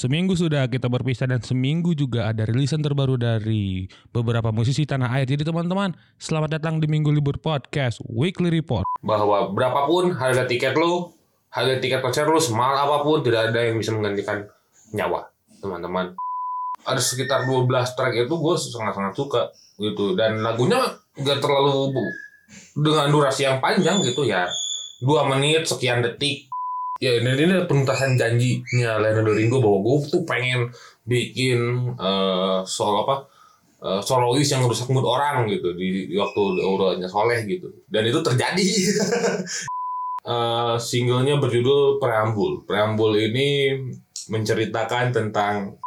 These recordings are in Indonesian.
Seminggu sudah kita berpisah dan seminggu juga ada rilisan terbaru dari beberapa musisi tanah air. Jadi teman-teman, selamat datang di Minggu Libur Podcast Weekly Report. bahwa berapapun harga tiket lu, harga tiket konser lu semahal apa pun tidak ada yang bisa menggantikan nyawa, teman-teman. Ada sekitar 12 track itu gue sangat-sangat suka gitu dan lagunya gak terlalu dengan durasi yang panjang gitu ya. Dua menit sekian detik. Ya ini, ini penuntasan janjinya Leonardo Ringo bahwa gue tuh pengen bikin eh soal apa eh, solois yang merusak mood orang gitu di, di waktu udah soleh gitu. Dan itu terjadi. Eh, singlenya berjudul Preambul. Preambul ini menceritakan tentang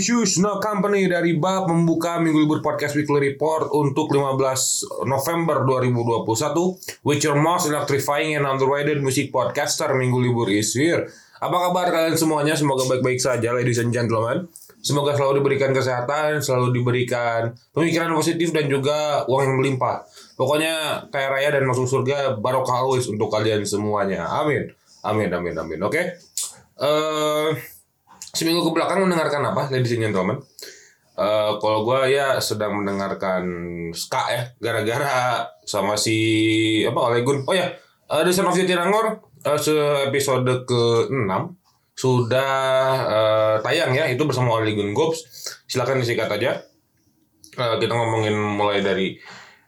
Shoes No Company dari BAP membuka Minggu Libur Podcast Weekly Report untuk 15 November 2021 with your most electrifying and underrated music podcaster Minggu Libur is here. Apa kabar kalian semuanya? Semoga baik-baik saja ladies and gentlemen. Semoga selalu diberikan kesehatan, selalu diberikan pemikiran positif dan juga uang yang melimpah. Pokoknya kaya raya dan masuk surga barokah always untuk kalian semuanya. Amin. Amin amin amin. Oke. Eh seminggu ke belakang mendengarkan apa, ladies and gentlemen? Eh, kalau gue ya sedang mendengarkan ska ya, gara-gara sama si apa Olegun. Oh ya, uh, The Son of Jatinangor uh, episode ke-6 sudah eh, tayang ya, itu bersama Olegun Gops. Silakan disikat aja. Eh, kita ngomongin mulai dari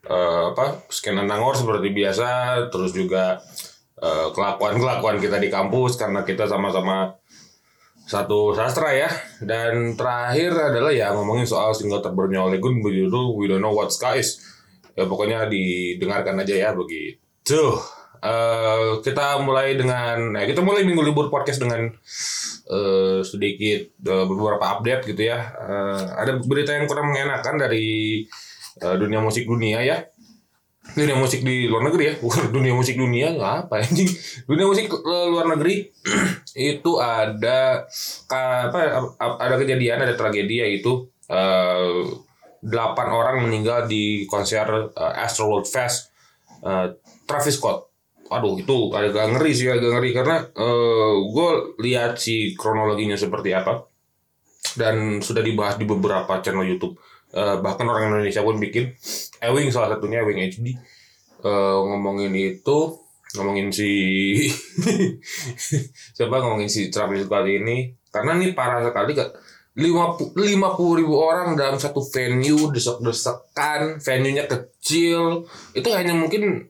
eh, apa skena Nangor seperti biasa, terus juga eh, kelakuan-kelakuan kita di kampus karena kita sama-sama satu sastra ya. Dan terakhir adalah ya ngomongin soal single terbarunya oleh Gun berjudul We Don't Know What Sky Is. Ya pokoknya didengarkan aja ya begitu. Eh, kita mulai dengan eh, kita mulai minggu libur podcast dengan eh, sedikit eh, beberapa update gitu ya. Eh, ada berita yang kurang mengenakan dari eh, dunia musik dunia ya dunia musik di luar negeri ya? Bukan dunia musik dunia nggak apa anjing. Dunia musik eh, luar negeri itu ada apa ada kejadian ada tragedi yaitu eh, delapan orang meninggal di konser eh, Astro World Fest eh, Travis Scott. Aduh itu agak ngeri sih agak ngeri. Karena gue lihat si kronologinya seperti apa. Dan sudah dibahas di beberapa channel YouTube Eh, bahkan orang Indonesia pun bikin Ewing salah satunya Ewing HD eh, ngomongin itu ngomongin si siapa ngomongin si Travis Scott ini. Karena ini parah sekali kak. Lima puluh ribu orang dalam satu venue desek-desekan venue-nya kecil. Itu hanya mungkin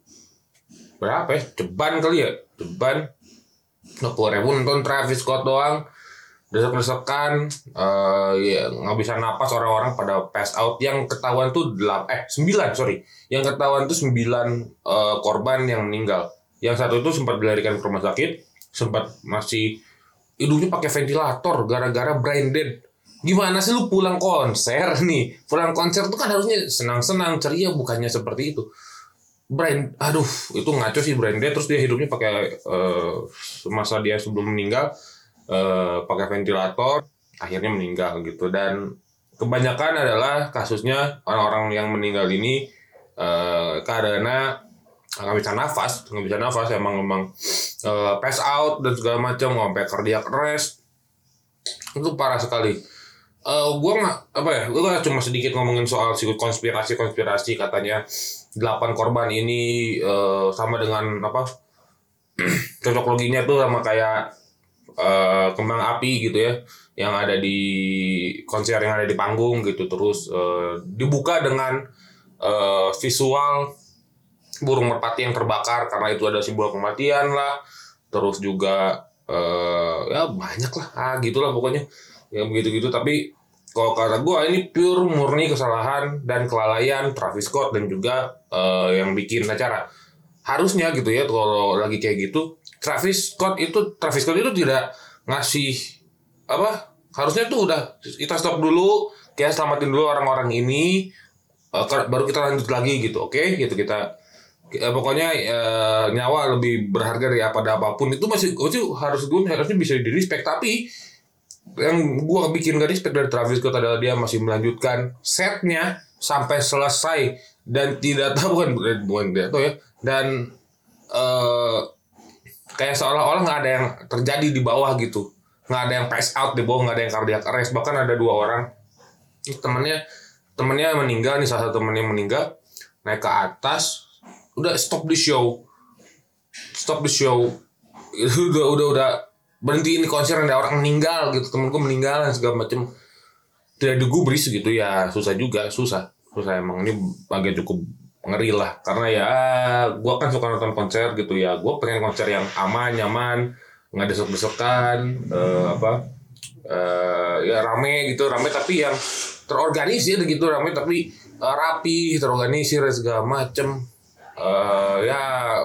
berapa ya? Ceban kali ya? Lima puluh ribu nonton Travis Scott doang desek-desekan eh ya nggak bisa napas orang-orang pada pass out. Yang ketahuan tuh delap eh sembilan sorry. Yang ketahuan tuh sembilan eh, korban yang meninggal. Yang satu itu sempat dilarikan ke rumah sakit sempat masih hidungnya pakai ventilator gara-gara brain dead. Gimana sih lu pulang konser nih? Pulang konser tuh kan harusnya senang-senang ceria bukannya seperti itu. Brain aduh itu ngaco sih brain dead terus dia hidupnya pakai eh, masa dia sebelum meninggal eh, pakai ventilator akhirnya meninggal gitu. Dan kebanyakan adalah kasusnya orang-orang yang meninggal ini eh, karena nggak bisa nafas nggak bisa nafas emang emang eh, pass out dan segala macam sampai cardiac arrest. Itu parah sekali. Eh gue nggak apa ya gue cuma sedikit ngomongin soal si konspirasi konspirasi katanya delapan korban ini eh, sama dengan apa cocok loginya tuh sama kayak eh, kembang api gitu ya yang ada di konser yang ada di panggung gitu terus eh, dibuka dengan eh, visual burung merpati yang terbakar karena itu ada simbol kematian lah. Terus juga eh ya banyak lah ah gitulah pokoknya yang begitu-gitu. Tapi kalau kata gue ini pure murni kesalahan dan kelalaian Travis Scott dan juga eh, yang bikin acara. Harusnya gitu ya kalau lagi kayak gitu Travis Scott itu Travis Scott itu tidak ngasih apa harusnya tuh udah kita stop dulu kayak selamatin dulu orang-orang ini eh, baru kita lanjut lagi gitu oke? Gitu kita eh, pokoknya eh, nyawa lebih berharga daripada apa pun itu masih masih harus gue harusnya bisa di respect tapi yang gua bikin gak respect dari Travis Scott adalah dia masih melanjutkan setnya sampai selesai dan tidak tahu bukan bukan dia tahu ya dan eh kayak seolah-olah nggak ada yang terjadi di bawah gitu. Nggak ada yang pass out di bawah nggak ada yang cardiac arrest. Bahkan ada dua orang. Ini temennya temennya meninggal nih salah satu temennya meninggal. Naik ke atas udah stop the show. Stop the show. Udah udah udah berhentiin konser ada orang meninggal gitu. Temenku meninggal dan segala macam tidak digubris gitu ya. Susah juga susah. Susah emang. Ini agak cukup ngeri lah karena ya gua kan suka nonton konser gitu ya. Gua pengen konser yang aman nyaman nggak desek-desekan eh, apa eh, ya rame gitu rame tapi yang terorganisir gitu rame tapi eh, rapi terorganisir segala macem. Eh, ya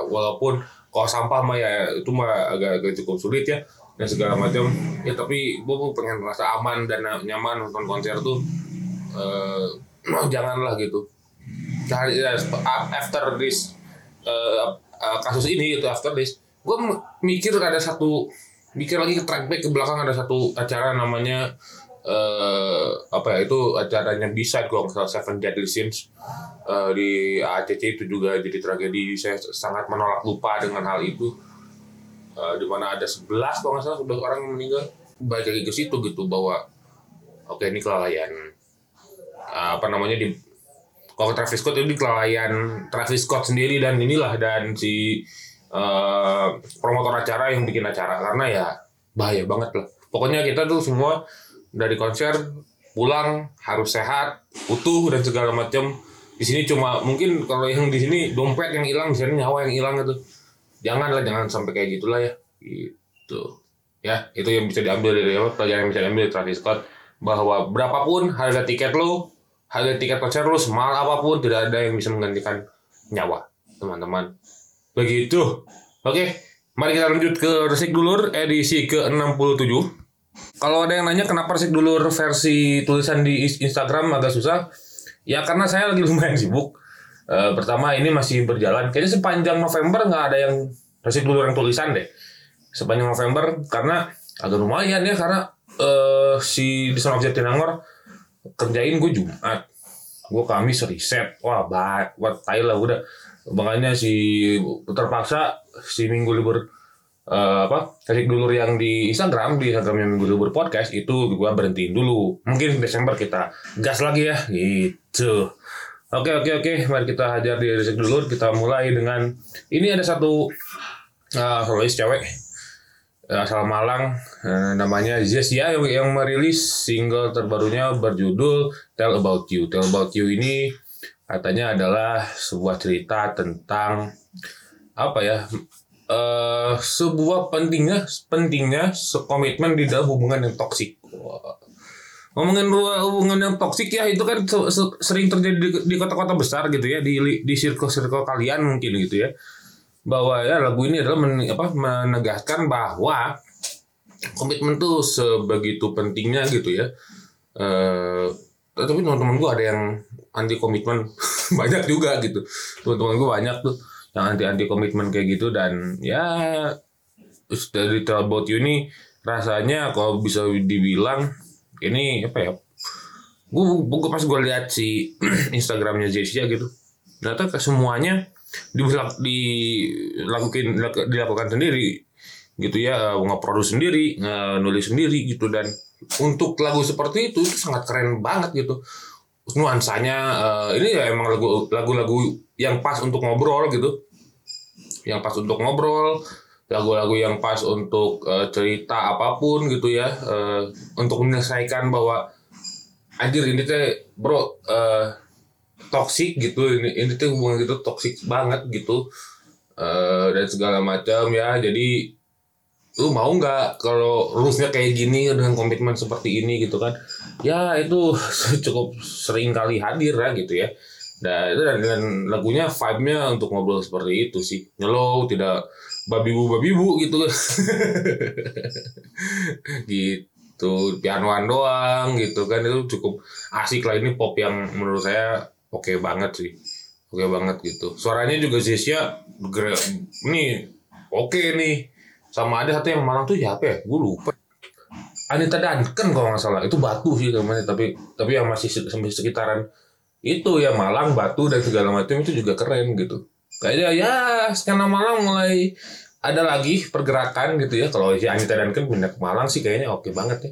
walaupun kalau sampah mah ya itu mah agak, agak cukup sulit ya dan segala macam ya tapi gue pengen merasa aman dan nyaman nonton konser tuh. Eh janganlah gitu after this eh, eh, kasus ini gitu after this gue mikir ada satu mikir lagi ke track back ke belakang ada satu acara namanya eh apa ya itu acaranya bisa kalau Seven Deadly Sins Eh, di ACC itu juga jadi tragedi. Saya sangat menolak lupa dengan hal itu. Eh, di mana ada 11 kalau nggak salah 11 orang yang meninggal. Balik lagi ke situ gitu bahwa oke ini kelalaian apa namanya di kalau Travis Scott ini kelalaian Travis Scott sendiri dan inilah dan si eh, promotor acara yang bikin acara. Karena ya bahaya banget lah. Pokoknya kita tuh semua dari konser pulang harus sehat utuh dan segala macam di sini cuma mungkin kalau yang di sini dompet yang hilang di sana nyawa yang hilang itu janganlah jangan sampai kayak gitulah ya. Gitu. Ya itu yang bisa diambil dari apa? Pelajaran yang bisa diambil dari Travis Scott. Bahwa berapapun harga tiket lo harga tiket konser lo semahal apa pun tidak ada yang bisa menggantikan nyawa teman-teman. Begitu. Oke mari kita lanjut ke resik dulur edisi ke 67 kalau ada yang nanya kenapa resik dulur versi tulisan di Instagram agak susah ya karena saya lagi lumayan sibuk. Eh, pertama ini masih berjalan. Kayaknya sepanjang November nggak ada yang resik dulur yang tulisan deh. Sepanjang November karena agak lumayan ya karena eh, si of Jatinangor kerjain gue Jumat. Gue Kamis riset. Wah baik buat tai lah udah. Makanya si terpaksa si minggu libur eh, apa resik dulur yang di Instagram di Instagramnya minggu libur podcast itu gue berhentiin dulu. Mungkin Desember kita gas lagi ya. Gitu. Oke oke oke, mari kita hajar di resik dulur. Kita mulai dengan ini ada satu uh, solois cewek. uh, asal Malang, uh, namanya Zesia yang, yang merilis single terbarunya berjudul Tell About You. Tell About You ini katanya adalah sebuah cerita tentang apa ya? eh sebuah pentingnya pentingnya komitmen di dalam hubungan yang toksik. Ngomongin hubungan yang toksik ya itu kan se- se- sering terjadi di, di kota-kota besar gitu ya di di circle-circle kalian mungkin gitu ya bahwa ya lagu ini adalah men, apa, menegaskan bahwa komitmen tuh sebegitu pentingnya gitu ya. Eh tapi teman-teman gue ada yang anti komitmen banyak juga gitu. Teman-teman gue banyak tuh yang anti anti komitmen kayak gitu dan ya dari You ini rasanya kalau bisa dibilang ini apa ya gue pas gue lihat si Instagramnya Zesia gitu ternyata ke semuanya dilak, dilakukan dilakukan sendiri. Gitu ya nge-produce sendiri nulis sendiri gitu. Dan untuk lagu seperti itu itu sangat keren banget gitu. Nuansanya eh, ini ya emang lagu lagu-lagu yang pas untuk ngobrol gitu. Yang pas untuk ngobrol lagu-lagu yang pas untuk eh, cerita apa pun gitu ya eh, untuk menyelesaikan bahwa anjir ini teh bro eh, toksik gitu. Ini ini tuh hubungan gitu toksik banget gitu. Eh, dan segala macam ya. Jadi lu mau nggak kalau rulesnya kayak gini dengan komitmen seperti ini gitu kan? Ya itu cukup sering kali hadir ya gitu ya. Dan itu dan, dan lagunya vibe-nya untuk ngobrol seperti itu sih. Nyelow tidak babi bu babi bu gitu gitu. Pianoan doang gitu kan. Itu cukup asik lah. Ini pop yang menurut saya oke okay banget sih. Oke okay banget gitu. Suaranya juga Zesia ini oke okay nih. Sama ada satu yang Malang tuh siapa ya? Gue lupa. Anita Duncan kalau nggak salah. Itu Batu sih namanya tapi tapi yang masih sampai sekitaran itu ya Malang Batu dan segala macam itu juga keren gitu. Kayaknya ya skena Malang mulai ada lagi pergerakan gitu ya. Kalau si Anita Duncan pindah ke Malang sih kayaknya oke banget ya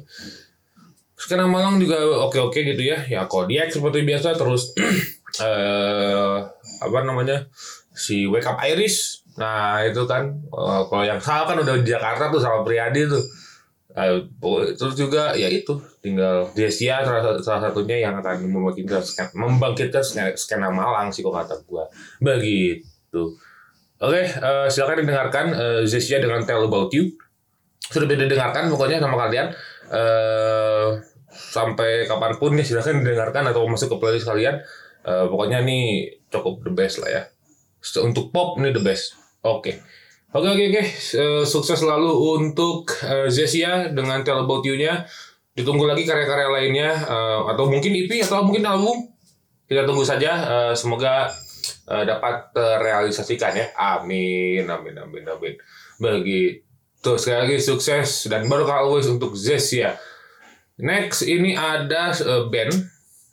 skena Malang juga oke oke gitu ya ya Kodiak seperti biasa terus eh apa namanya si Wake Up Iris Nah itu kan uh, kalau yang salah kan udah di Jakarta tuh sama Priadi tuh. Uh, terus juga ya itu tinggal Desia salah, salah satunya yang akan membangkitkan membangkitkan skena Malang sih kata gua begitu. Oke, okay, uh, silakan didengarkan uh, Zesia dengan Tell About You. Sudah didengarkan pokoknya sama kalian. Uh, sampai kapan pun ya silakan didengarkan atau masuk ke playlist kalian. Uh, pokoknya ini cukup the best lah ya. Untuk pop ini the best. Oke. Oke oke oke. Uh, sukses selalu untuk uh, Zesia dengan Tell About You-nya. Ditunggu lagi karya-karya lainnya uh, atau mungkin EP atau mungkin album. Kita tunggu saja. Uh, semoga uh, dapat terrealisasikan ya. Amin amin amin amin. Begitu sekali lagi sukses. Dan baru always untuk Zesia. Next ini ada uh, band.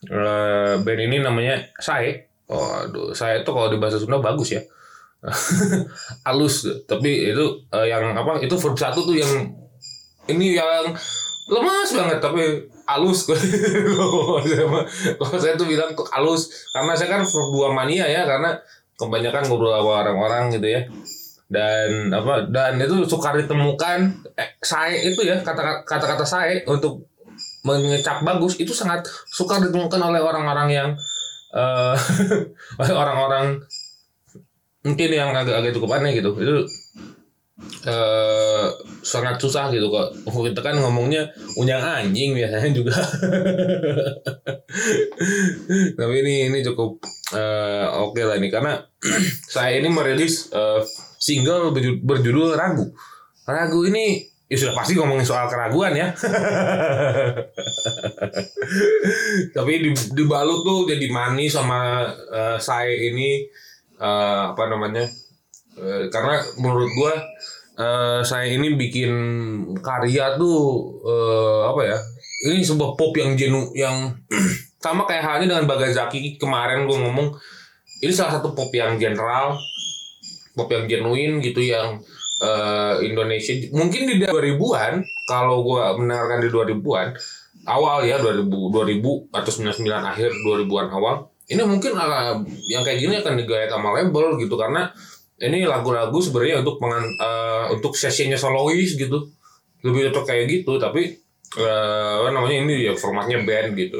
Uh, band ini namanya Sae. Oh, aduh, saya itu kalau di bahasa Sunda bagus ya. Halus. Tapi itu uh, yang apa itu verb satu tuh yang ini yang lemas banget tapi halus. Kalau saya tuh bilang halus. Karena saya kan dua mania ya. Karena kebanyakan ngobrol sama orang-orang gitu ya dan apa dan itu suka ditemukan eh, saya itu ya kata kata-kata saya untuk mengecap bagus itu sangat suka ditemukan oleh orang-orang yang uh, orang-orang mungkin yang agak-agak cukup aneh gitu. Itu uh, sangat susah gitu kok. Kita kan ngomongnya unyang anjing biasanya juga. Tapi ini ini cukup uh, oke okay lah ini. Karena saya ini merilis uh, single berjudul ragu. Ragu ini ya sudah pasti ngomongin soal keraguan ya. Tapi dibalut tuh jadi manis sama uh, saya ini uh, apa namanya uh, karena menurut gua uh, saya ini bikin karya tuh uh, apa ya ini sebuah pop yang jenuh yang sama kayak halnya dengan Bagazaki kemarin gua ngomong ini salah satu pop yang general pop yang genuine gitu yang uh, Indonesia mungkin di 2000-an kalau gua mendengarkan di 2000-an awal ya 2000 2000 atau 99 akhir 2000-an awal ini mungkin uh, yang kayak gini akan digayat sama label gitu karena ini lagu-lagu sebenarnya untuk pengan, uh, untuk sesinya solois gitu. Lebih cocok kayak gitu tapi uh, namanya ini ya formatnya band gitu.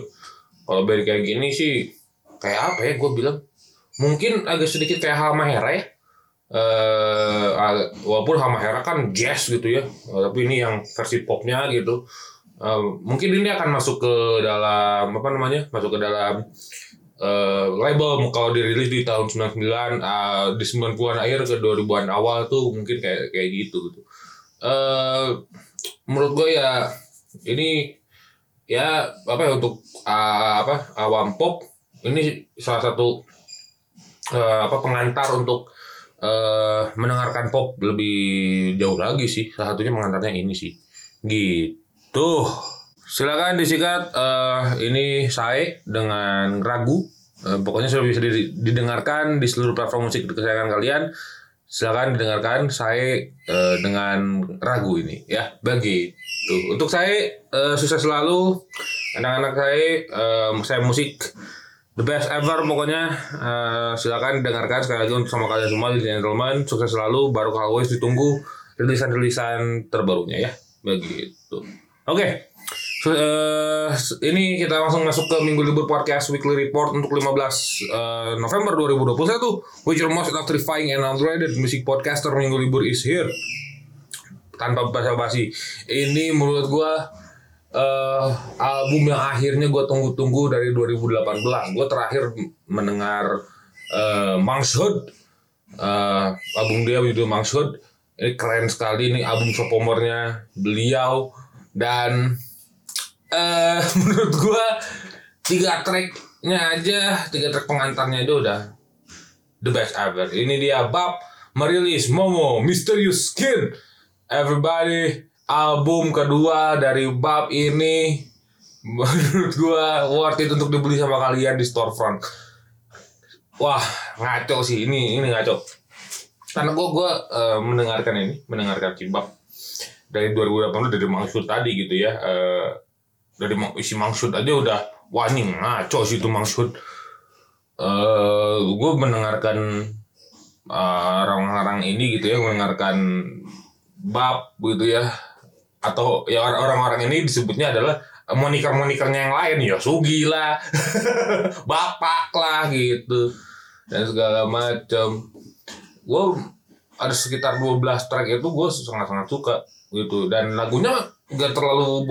Kalau band kayak gini sih kayak apa ya gue bilang? Mungkin agak sedikit kayak Halma Hera ya uh, walaupun Halma Hera kan jazz gitu ya. Uh, tapi ini yang versi popnya gitu. Uh, mungkin ini akan masuk ke dalam apa namanya masuk ke dalam uh, label. Kalau dirilis di tahun 99 uh, di 90-an akhir ke 2000-an awal tuh mungkin kayak kayak gitu gitu. Uh, menurut gue ya ini ya apa ya untuk uh, apa awam pop ini salah satu uh, apa pengantar untuk uh, mendengarkan pop lebih jauh lagi sih. Salah satunya pengantarnya ini sih. Gitu. Silakan disikat uh, ini saya dengan ragu. Uh, pokoknya sudah bisa didengarkan di seluruh platform musik kesayangan kalian. Silakan didengarkan saya uh, dengan ragu ini ya. Begitu. Untuk saya uh, sukses selalu anak-anak saya uh, saya musik the best ever pokoknya uh, silakan dengarkan sekali lagi untuk sama kalian semua di gentleman sukses selalu baru always ditunggu rilisan-rilisan terbarunya ya begitu oke okay. So, uh, ini kita langsung masuk ke Minggu Libur Podcast Weekly Report untuk 15 uh, eh, November 2021. Which your most electrifying and underrated music podcaster Minggu Libur is here. tanpa basa-basi. Ini menurut gua eh album yang akhirnya gua tunggu-tunggu dari 2018. Gua terakhir mendengar eh Mangshood eh album dia judul Mangshood. Ini keren sekali nih album sophomore-nya beliau dan eh menurut gua tiga tracknya aja, tiga track pengantarnya itu udah the best ever. Ini dia Bab merilis Momo Mysterious Skin. Everybody album kedua dari Bab ini menurut gua worth it untuk dibeli sama kalian di storefront. Wah ngaco sih ini ini ngaco. Karena gua gua eh, mendengarkan ini mendengarkan si Bab dari 2018 dari Mangsud tadi gitu ya. Eh, dari isi Mangsud aja udah wah ini ngaco sih itu Mangsud. Eh, gue mendengarkan orang-orang ini gitu ya mendengarkan bab gitu ya atau ya or- orang-orang ini disebutnya adalah moniker-monikernya yang lain. Ya Sugi lah. Bapak lah gitu. Dan segala macam. Gue ada sekitar 12 track itu gue sangat-sangat suka gitu. Dan lagunya gak terlalu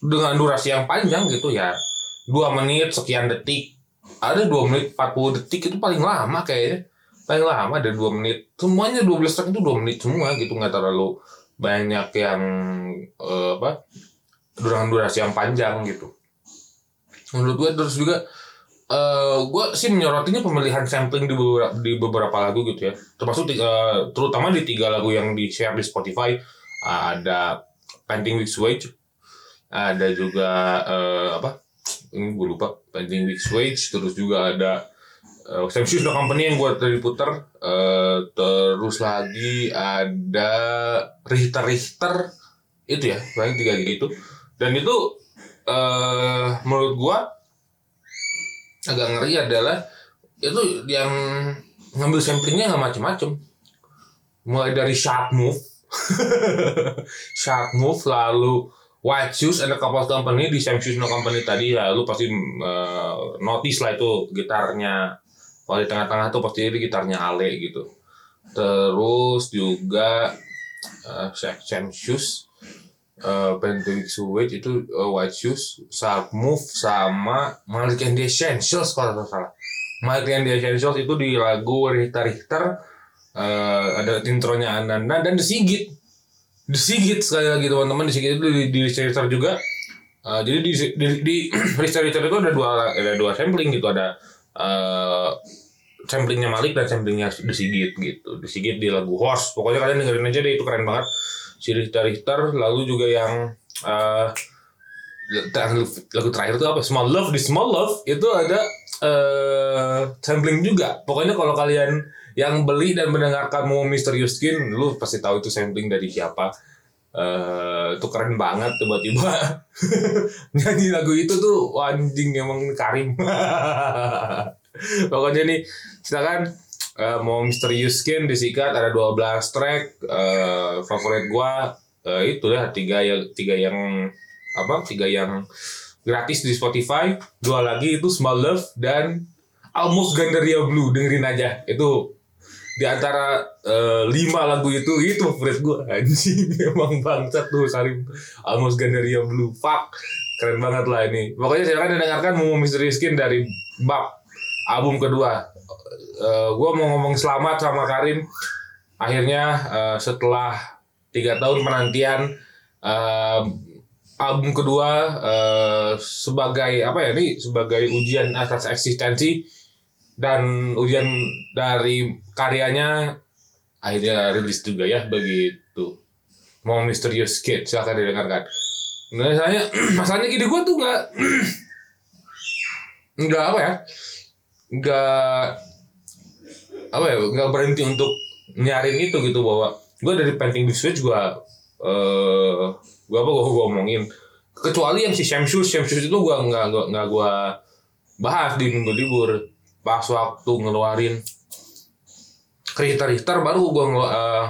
dengan durasi yang panjang gitu ya. Dua menit sekian detik. Ada dua menit 40 detik itu paling lama kayaknya. Paling lama ada dua menit. Semuanya 12 track itu dua menit semua gitu. Nggak terlalu banyak yang eh, apa dengan durasi yang panjang gitu. Menurut gue terus juga eh gue sih menyorotinya pemilihan sampling di beberapa, di beberapa lagu gitu ya. Termasuk tiga, terutama di tiga lagu yang di share di Spotify. Ada Painting with Wage ada juga eh, apa ini gue lupa Painting with Wage terus juga ada uh, Sam Shoes The Company yang gue tadi puter Eh, terus lagi ada Richter Richter. Itu ya paling tiga gitu dan itu eh menurut gue agak ngeri adalah itu yang ngambil samplingnya nggak macem-macem. Mulai dari Shark Move. Shark Move lalu White Shoes and the Company. Di Sam Shoes No Company tadi lalu pasti eh, notice lah itu gitarnya kalau di tengah-tengah tuh pasti itu gitarnya Ale gitu. Terus juga eh, Sam- Sam Shoes uh, Benedict itu eh, White Shoes Shark Move sama Malik and the Essentials kalau tidak salah. Malik and the Essentials itu di lagu Richter Richter eh, ada intronya Ananda dan The Sigit The Sigit sekali lagi teman-teman The Sigit itu di, di Richter juga. Eh, jadi di di, di Richter Richter itu ada dua ada dua sampling gitu ada eh samplingnya Malik dan samplingnya The Sigit gitu. The Sigit di lagu Horse pokoknya kalian dengerin aja deh itu keren banget. Si Richter Richter lalu juga yang eh lagu, terakhir itu apa? Small Love di Small Love itu ada eh sampling juga. Pokoknya kalau kalian yang beli dan mendengarkan mau Mysterious Skin lu pasti tahu itu sampling dari siapa itu keren banget tiba-tiba. Nyanyi lagu itu tuh anjing emang Karim. Pokoknya nih silakan eh, mau Mysterious Skin disikat ada 12 track eh, favorit gua eh, itu ya tiga yang tiga yang apa tiga yang gratis di Spotify. Dua lagi itu Small Love dan Almost Gandaria Blue dengerin aja. Itu di antara eh, lima lagu itu itu favorit gue anjing emang bangsat tuh Salim. Almost Gandaria Blue. Fuck. Keren banget lah ini. Pokoknya silakan dengarkan Momo Mystery Skin dari Bab album kedua. Eh gue mau ngomong selamat sama Karim. Akhirnya eh, setelah tiga tahun penantian eh, album kedua eh, sebagai apa ya ini? Sebagai ujian atas eksistensi dan ujian dari karyanya akhirnya rilis juga ya begitu. Mau Mysterious Kid silahkan didengarkan. Masalahnya masalahnya gini gue tuh nggak nggak apa ya nggak apa ya nggak berhenti untuk nyarin itu gitu bahwa gue dari painting the switch gue eh gue apa gue gue omongin. Kecuali yang si Shamsus Shamsus itu gue nggak nggak gue bahas di minggu libur. Pas waktu ngeluarin Richter Richter baru gue ngelu, eh,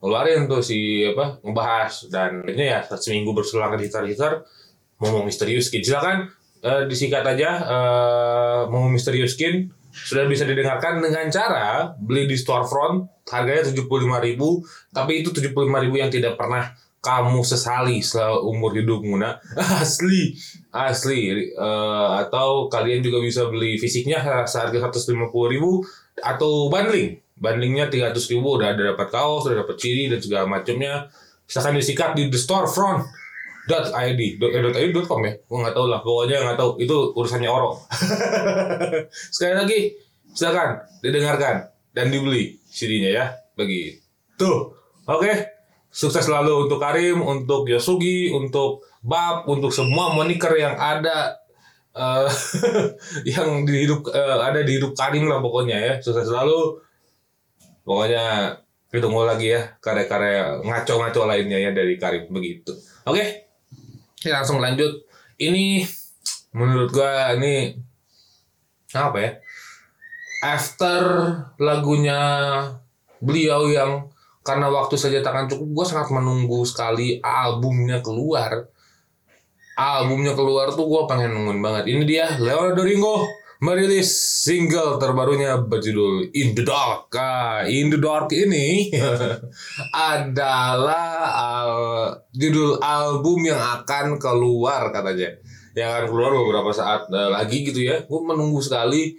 ngeluarin tuh si apa ngebahas. Dan akhirnya ya seminggu berselang Richter Richter ngomong misterius skin. Silakan eh, disikat aja eh, mau misterius skin. Sudah bisa didengarkan dengan cara beli di storefront harganya 75.000 tapi itu 75.000 yang tidak pernah kamu sesali selama umur hidupmu nah asli asli. Eh, atau kalian juga bisa beli fisiknya seharga 150.000 atau bundling bundlingnya 300.000 udah ada dapat kaos udah dapat CD dan segala macamnya. Silakan disikat di the storefront dot id dot, eh, id dot com ya. Gue nggak tahu lah pokoknya nggak tahu. Itu urusannya oro sekali lagi silakan didengarkan dan dibeli CD-nya ya. Begitu. Oke sukses selalu untuk Karim untuk Yosugi untuk Bab untuk semua moniker yang ada eh, yang di hidup eh, ada di hidup Karim lah pokoknya ya. Sukses selalu pokoknya ketemu lagi ya karya-karya ngaco-ngaco lainnya ya dari Karim begitu. Oke? Kita langsung lanjut. Ini menurut gua ini apa ya? After lagunya beliau yang karena waktu saja takkan cukup gue sangat menunggu sekali albumnya keluar. Albumnya keluar tuh gue pengen nungguin banget. Ini dia Leonardo Ringo merilis single terbarunya berjudul In the Dark. Ah, In the Dark ini adalah al- judul album yang akan keluar katanya. Yang akan keluar beberapa saat eh, lagi gitu ya. Gue menunggu sekali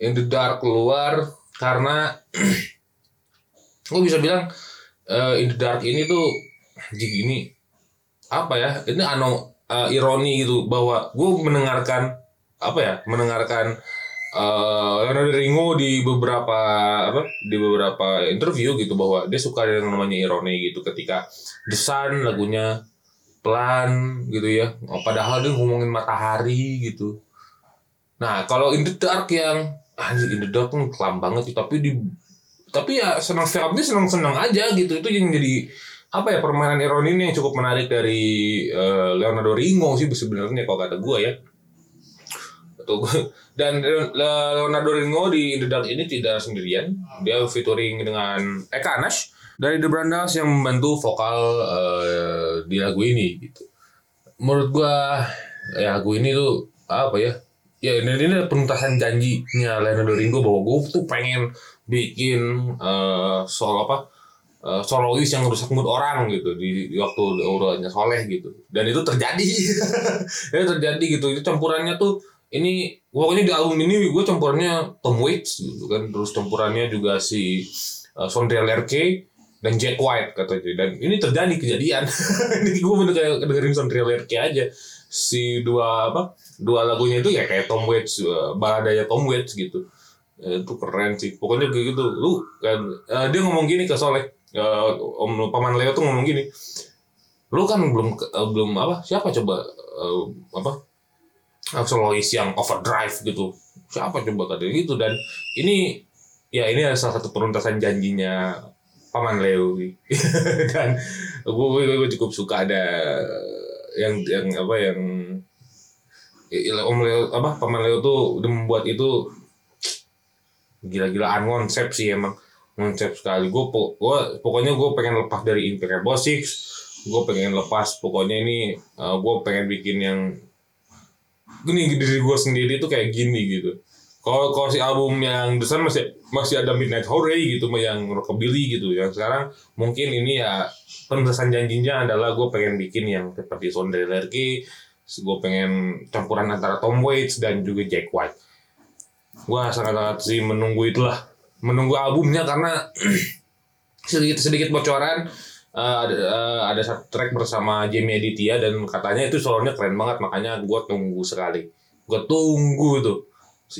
In the Dark keluar karena gue bisa bilang eh, In the Dark ini tuh anjing ini apa ya? Ini ano eh, ironi gitu bahwa gue mendengarkan apa ya mendengarkan eh Leonardo Ringo di beberapa apa di beberapa interview gitu bahwa dia suka yang namanya ironi gitu ketika Sun lagunya pelan gitu ya. Padahal dia ngomongin matahari gitu. Nah kalau In the Dark yang anjir In the Dark tuh kelam banget sih tapi di tapi ya senang filmnya senang senang aja gitu. Itu yang jadi apa ya permainan ironi ini yang cukup menarik dari eh, Leonardo Ringo sih sebenarnya kalau kata gue ya Betul. dan Le- Leonardo Ringo di In The Dark ini tidak sendirian. Dia featuring dengan Eka Anas dari The Brandas yang membantu vokal eh, di lagu ini gitu. Menurut gua ya lagu ini tuh apa ya? Ya ini, ini penuntasan janjinya Leonardo Ringo bahwa gue tuh pengen bikin eh solo apa? Eh, solois yang rusak mood orang gitu di, di waktu udah soleh gitu. Dan itu terjadi. Itu terjadi gitu. Itu campurannya tuh ini pokoknya di album ini gue campurannya Tom Waits gitu kan terus campurannya juga si uh, Sondre Lerche dan Jack White katanya. Dan ini terjadi kejadian. Ini gue bener kayak dengerin Sondre Lerche aja. Si dua apa dua lagunya itu ya kayak Tom Waits uh, baladanya Tom Waits gitu. Eh, itu keren sih. Pokoknya kayak gitu. Lu kan eh, dia ngomong gini ke Soleh. Eh, om paman Leo tuh ngomong gini. Lu kan belum eh, belum apa siapa coba eh, apa solois yang overdrive gitu. Siapa coba katanya gitu dan ini ya ini adalah salah satu peruntasan janjinya paman Leo. Dan gue, gue, gue cukup suka ada yang yang apa yang ya, om Leo apa paman Leo tuh udah membuat itu gila-gilaan konsep sih emang. Konsep sekali. Gue po gua- pokoknya gue pengen lepas dari Impeccable Six gue pengen lepas pokoknya ini gue pengen bikin yang gini diri gue sendiri tuh kayak gini gitu. Kalau kalau si album yang Sun masih masih ada Midnight Hooray gitu yang rockabilly gitu. Yang sekarang mungkin ini ya penerusan janjinya adalah gue pengen bikin yang seperti Sondre Lerche gue pengen campuran antara Tom Waits dan juga Jack White. Gue sangat-sangat sih menunggu itulah menunggu albumnya karena sedikit sedikit bocoran eh, ada eh, ada satu track bersama Jamie Aditya dan katanya itu solonya keren banget makanya gue tunggu sekali. Gue tunggu tuh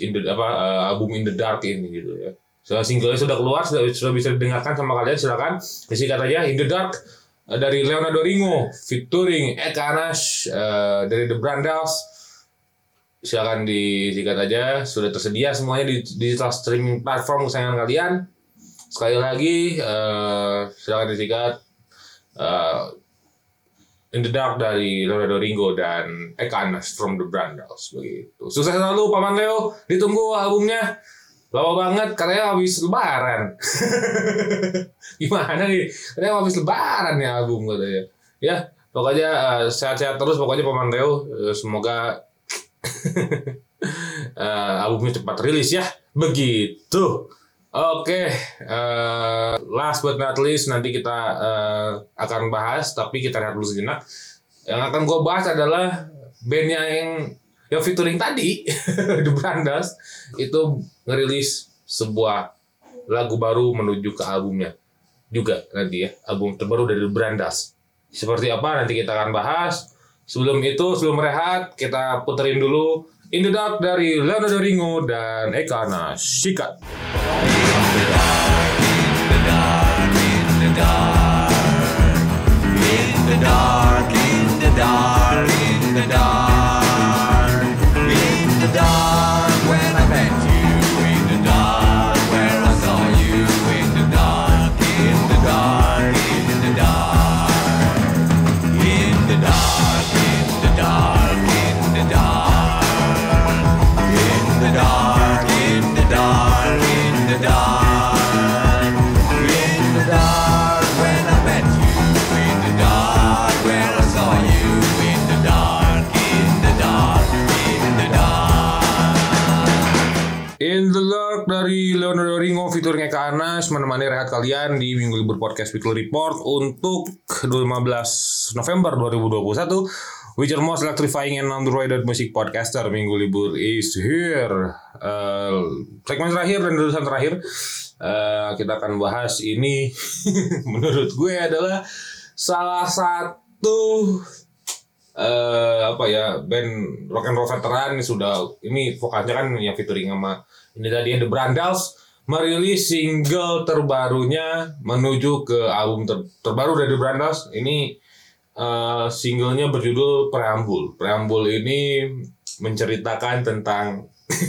in the, apa eh, album In the Dark ini gitu ya. So, singlenya sudah keluar sudah, sudah bisa didengarkan sama kalian silakan. Disikat aja In the Dark dari Leonardo Ringo featuring Eka Anas eh, dari The Brandals silakan disikat aja sudah tersedia semuanya di digital streaming platform kesayangan kalian. Sekali lagi eh, silakan disikat eh, In the Dark dari Leonardo Ringo dan Eka Anas from the Brandals begitu. Sukses selalu paman Leo ditunggu albumnya. Lama banget katanya habis lebaran. Gimana nih? Katanya habis lebaran ya album katanya. Ya pokoknya eh, sehat-sehat terus pokoknya paman Leo Eh, semoga uh, albumnya cepat rilis ya. Begitu. Oke, uh, last but not least nanti kita uh, akan bahas, tapi kita lihat dulu sejenak. Yang akan gue bahas adalah bandnya yang yang featuring tadi, The Brandas, itu ngerilis sebuah lagu baru menuju ke albumnya juga nanti ya, album terbaru dari The Brandas. Seperti apa nanti kita akan bahas. Sebelum itu, sebelum rehat, kita puterin dulu In the Dark dari Leonardo Ringo dan Eka Nasikat. Dark, in the menemani rehat kalian di Minggu Libur Podcast Weekly Report untuk 15 November 2021 Which are most electrifying and underrated music podcaster. Minggu Libur is here. Uh, Segmen terakhir dan tulisan terakhir uh, Kita akan bahas ini. Menurut gue adalah Salah satu eh apa ya band rock and roll veteran. Ini sudah ini vokalnya kan yang featuring sama ini tadi The Brandals merilis single terbarunya menuju ke album ter- terbaru dari The Brandals ini eh, singlenya berjudul Preambul. Preambul ini menceritakan tentang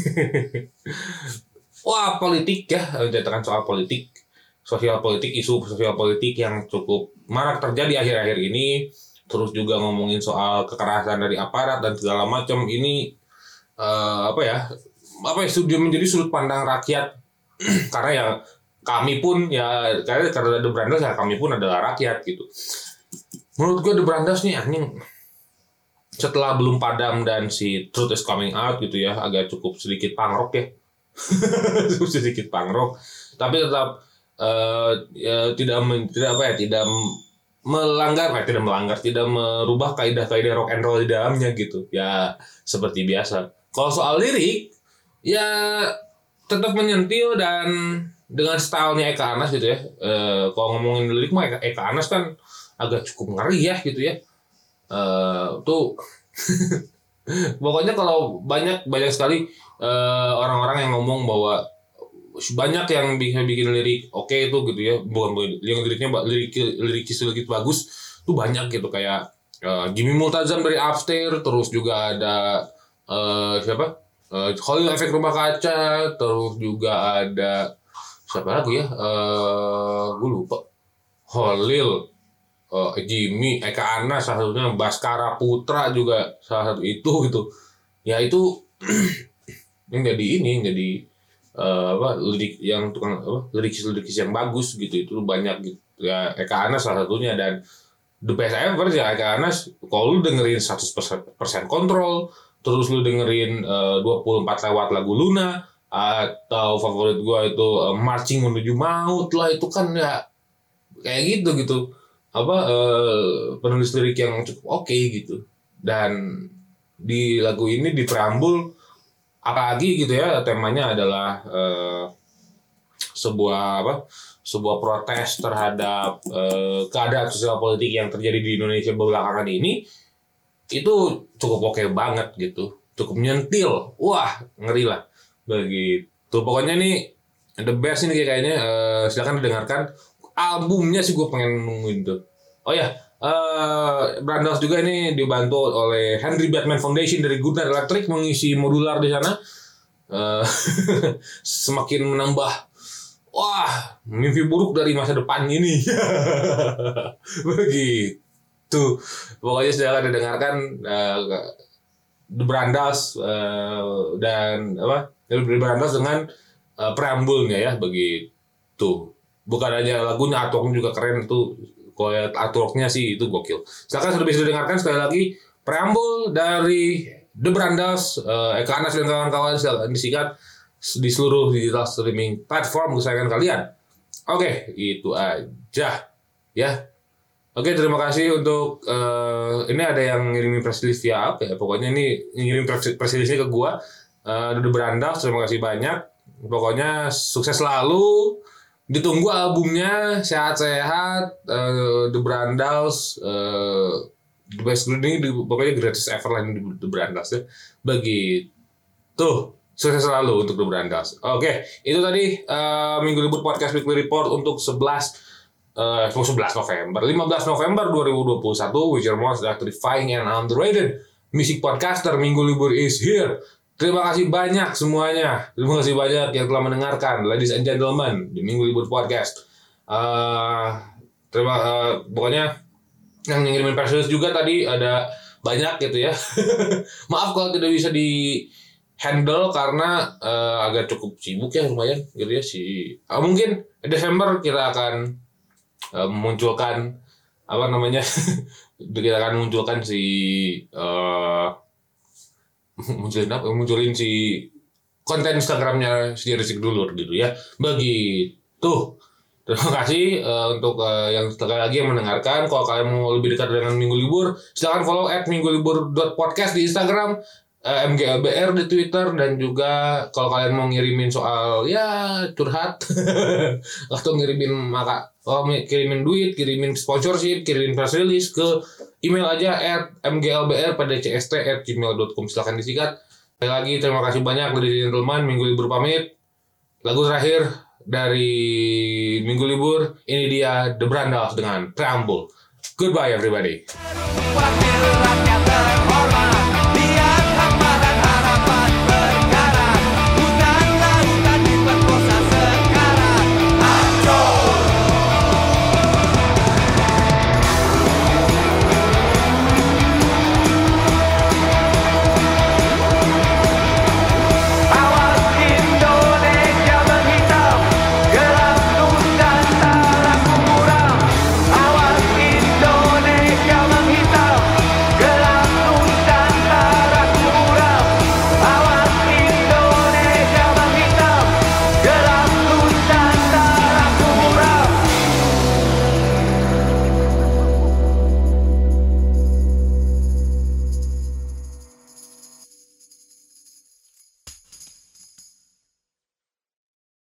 wah politik ya menceritakan soal politik sosial politik isu sosial politik yang cukup marak terjadi akhir-akhir ini. Terus juga ngomongin soal kekerasan dari aparat dan segala macam. Ini eh, apa ya apa ya menjadi sudut pandang rakyat karena ya kami pun ya karena karena The Brandas ya kami pun adalah rakyat gitu. Menurut gue The Brandas nih anjing setelah belum padam dan si Truth is coming out gitu ya agak cukup sedikit pangrok ya. Cukup sedikit pangrok. Tapi tetap eh, ya, tidak men- tidak apa ya tidak melanggar eh, tidak melanggar tidak merubah kaidah-kaidah rock and roll di dalamnya gitu. Ya seperti biasa. Kalau soal lirik ya tetap menyentil dan dengan stylenya Eka Anas gitu ya. Eh, kalau ngomongin lirik mah Eka, Eka Anas kan agak cukup ngeri ya gitu ya. Eh, tuh pokoknya kalau banyak banyak sekali eh, orang-orang yang ngomong bahwa banyak yang bisa bikin lirik oke itu gitu ya. Bukan yang liriknya lirik lirik bagus tuh banyak gitu. Kayak eh, Jimmy Multazam dari Upstairs terus juga ada eh, siapa Eh Khalil efek rumah kaca terus juga ada siapa lagi ya? Eh gue lupa. Khalil eh, Jimmy Eka Anas salah satunya Baskara Putra juga salah satu itu gitu. Ya itu yang jadi ini yang jadi eh, apa lirik yang tukang apa lirikis lirikis yang bagus gitu. Itu banyak gitu. Ya Eka Anas salah satunya dan the best ever ya. Eka Anas kalau lu dengerin 100% persen kontrol terus lu dengerin eh, 24 lewat lagu Luna atau favorit gua itu eh, marching menuju maut lah itu kan ya kayak gitu gitu. Apa eh, penulis lirik yang cukup oke gitu. Dan di lagu ini di preambul apalagi gitu ya temanya adalah eh, sebuah apa sebuah protes terhadap eh, keadaan sosial politik yang terjadi di Indonesia belakangan ini itu cukup oke banget gitu. Cukup nyentil. Wah ngeri lah. Begitu. Pokoknya nih the best ini kayaknya. Eh, silakan didengarkan. Albumnya sih gue pengen nungguin tuh. Oh ya eh Brandos juga ini dibantu oleh Henry Batman Foundation dari Goodnight Electric mengisi modular di sana. Eh, semakin menambah wah mimpi buruk dari masa depan ini. Begitu pokoknya silakan didengarkan The Brandas eh, dan apa The Brandas dengan eh, preambulnya ya begitu bukan hanya lagunya artworknya juga keren tuh lihat artworknya sih itu gokil silakan sudah bisa didengarkan sekali lagi preambul dari The Brandas, uh, Eka Anas dan kawan-kawan silakan disingkat di seluruh digital streaming platform kesayangan kalian. Oke, itu aja ya. Oke, terima kasih untuk uh, ini ada yang ngirimin release via apa ya? Pokoknya ini ngirim press ke gua. Uh, The Brandas, terima kasih banyak. Pokoknya sukses selalu. Ditunggu albumnya sehat-sehat. Uh, The Brandals, uh, The Best ini di- pokoknya gratis ever lah The Brandals ya. Begitu. Sukses selalu untuk The Brandals. Oke, itu tadi uh, Minggu Libur Podcast Weekly Report untuk 11 eh 11 November, 15 November 2021, which are most electrifying and underrated music podcaster Minggu Libur is here. Terima kasih banyak semuanya. Terima kasih banyak yang telah mendengarkan, ladies and gentlemen, di Minggu Libur Podcast. eh terima eh, pokoknya yang ngirimin release juga tadi ada banyak gitu ya. Maaf kalau tidak bisa di handle karena eh, agak cukup sibuk ya lumayan gitu ya si ah, mungkin Desember kita akan memunculkan apa namanya kita akan munculkan si eh munculin apa? Munculin si konten Instagramnya si Rizky Dulur gitu ya. Begitu. Terima kasih eh, untuk eh, yang sekali lagi yang mendengarkan. Kalau kalian mau lebih dekat dengan Minggu Libur, silakan follow at minggulibur.podcast di Instagram, eh, MGLBR di Twitter, dan juga kalau kalian mau ngirimin soal ya curhat atau ngirimin maka oh, kirimin duit, kirimin sponsorship, kirimin press release ke email aja at mglbr.cst at gmail.com silahkan disikat. Sekali lagi terima kasih banyak ladies and gentlemen, Minggu Libur pamit. Lagu terakhir dari Minggu Libur, ini dia The Brandals dengan Preamble. Goodbye everybody.